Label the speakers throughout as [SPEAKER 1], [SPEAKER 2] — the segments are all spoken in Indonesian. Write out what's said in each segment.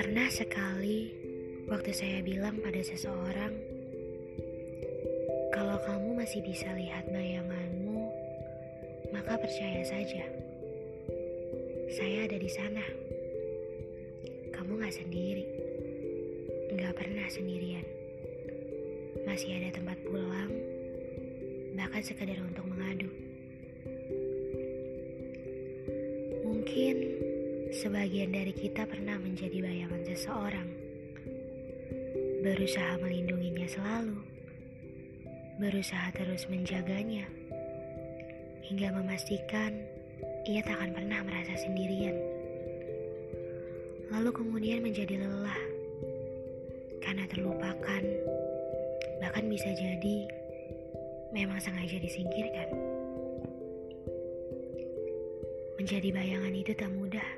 [SPEAKER 1] Pernah sekali waktu saya bilang pada seseorang, "Kalau kamu masih bisa lihat bayanganmu, maka percaya saja, saya ada di sana. Kamu gak sendiri, gak pernah sendirian. Masih ada tempat pulang, bahkan sekedar untuk mengadu." Mungkin Sebagian dari kita pernah menjadi bayangan seseorang, berusaha melindunginya selalu, berusaha terus menjaganya, hingga memastikan ia tak akan pernah merasa sendirian. Lalu kemudian menjadi lelah. Karena terlupakan, bahkan bisa jadi memang sengaja disingkirkan. Menjadi bayangan itu tak mudah.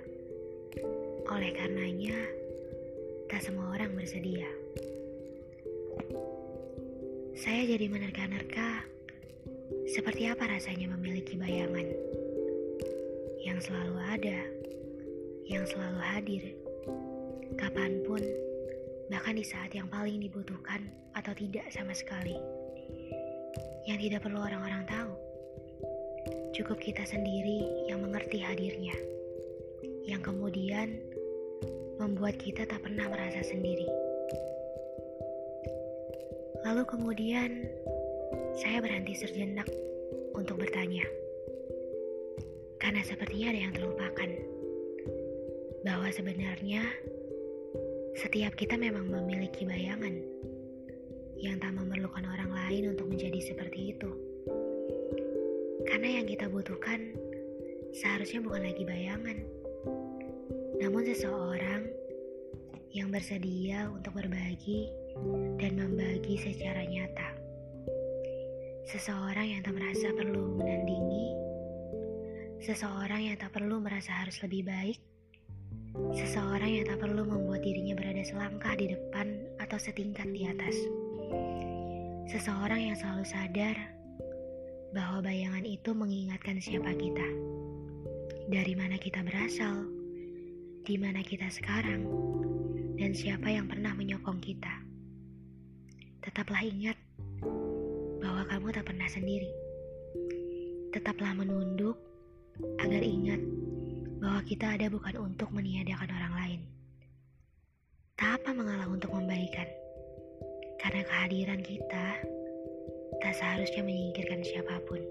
[SPEAKER 1] Oleh karenanya, tak semua orang bersedia. Saya jadi menerka-nerka seperti apa rasanya memiliki bayangan yang selalu ada, yang selalu hadir, kapan pun, bahkan di saat yang paling dibutuhkan atau tidak sama sekali. Yang tidak perlu orang-orang tahu, cukup kita sendiri yang mengerti hadirnya, yang kemudian membuat kita tak pernah merasa sendiri. Lalu kemudian saya berhenti sejenak untuk bertanya. Karena sepertinya ada yang terlupakan. Bahwa sebenarnya setiap kita memang memiliki bayangan yang tak memerlukan orang lain untuk menjadi seperti itu. Karena yang kita butuhkan seharusnya bukan lagi bayangan, namun seseorang yang bersedia untuk berbagi dan membagi secara nyata. Seseorang yang tak merasa perlu menandingi, seseorang yang tak perlu merasa harus lebih baik, seseorang yang tak perlu membuat dirinya berada selangkah di depan atau setingkat di atas. Seseorang yang selalu sadar bahwa bayangan itu mengingatkan siapa kita, dari mana kita berasal, di mana kita sekarang, dan siapa yang pernah menyokong kita. Tetaplah ingat bahwa kamu tak pernah sendiri. Tetaplah menunduk agar ingat bahwa kita ada bukan untuk meniadakan orang lain. Tak apa mengalah untuk membaikan, karena kehadiran kita tak seharusnya menyingkirkan siapa pun.